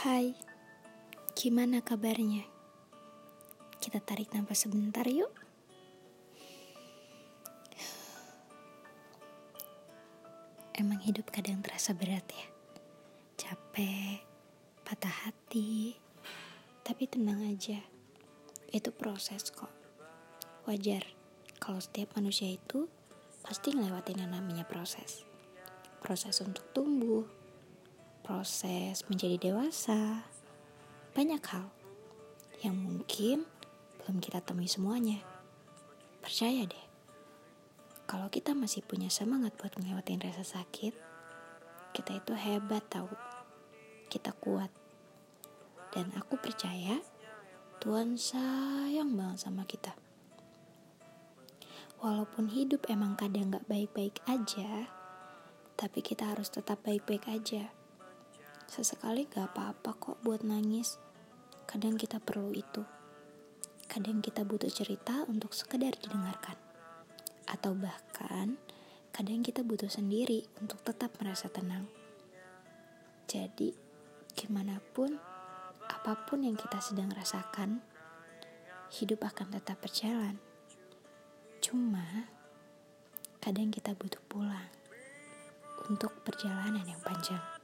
Hai, gimana kabarnya? Kita tarik nafas sebentar yuk. Emang hidup kadang terasa berat ya. Capek, patah hati. Tapi tenang aja. Itu proses kok. Wajar kalau setiap manusia itu pasti ngelewatin yang namanya proses. Proses untuk tumbuh, proses menjadi dewasa, banyak hal yang mungkin belum kita temui semuanya. Percaya deh, kalau kita masih punya semangat buat ngelewatin rasa sakit, kita itu hebat tahu. Kita kuat. Dan aku percaya Tuhan sayang banget sama kita. Walaupun hidup emang kadang gak baik-baik aja, tapi kita harus tetap baik-baik aja. Sesekali gak apa-apa kok buat nangis. Kadang kita perlu itu. Kadang kita butuh cerita untuk sekedar didengarkan. Atau bahkan, kadang kita butuh sendiri untuk tetap merasa tenang. Jadi, gimana pun, apa pun yang kita sedang rasakan, hidup akan tetap berjalan. Cuma, kadang kita butuh pulang untuk perjalanan yang panjang.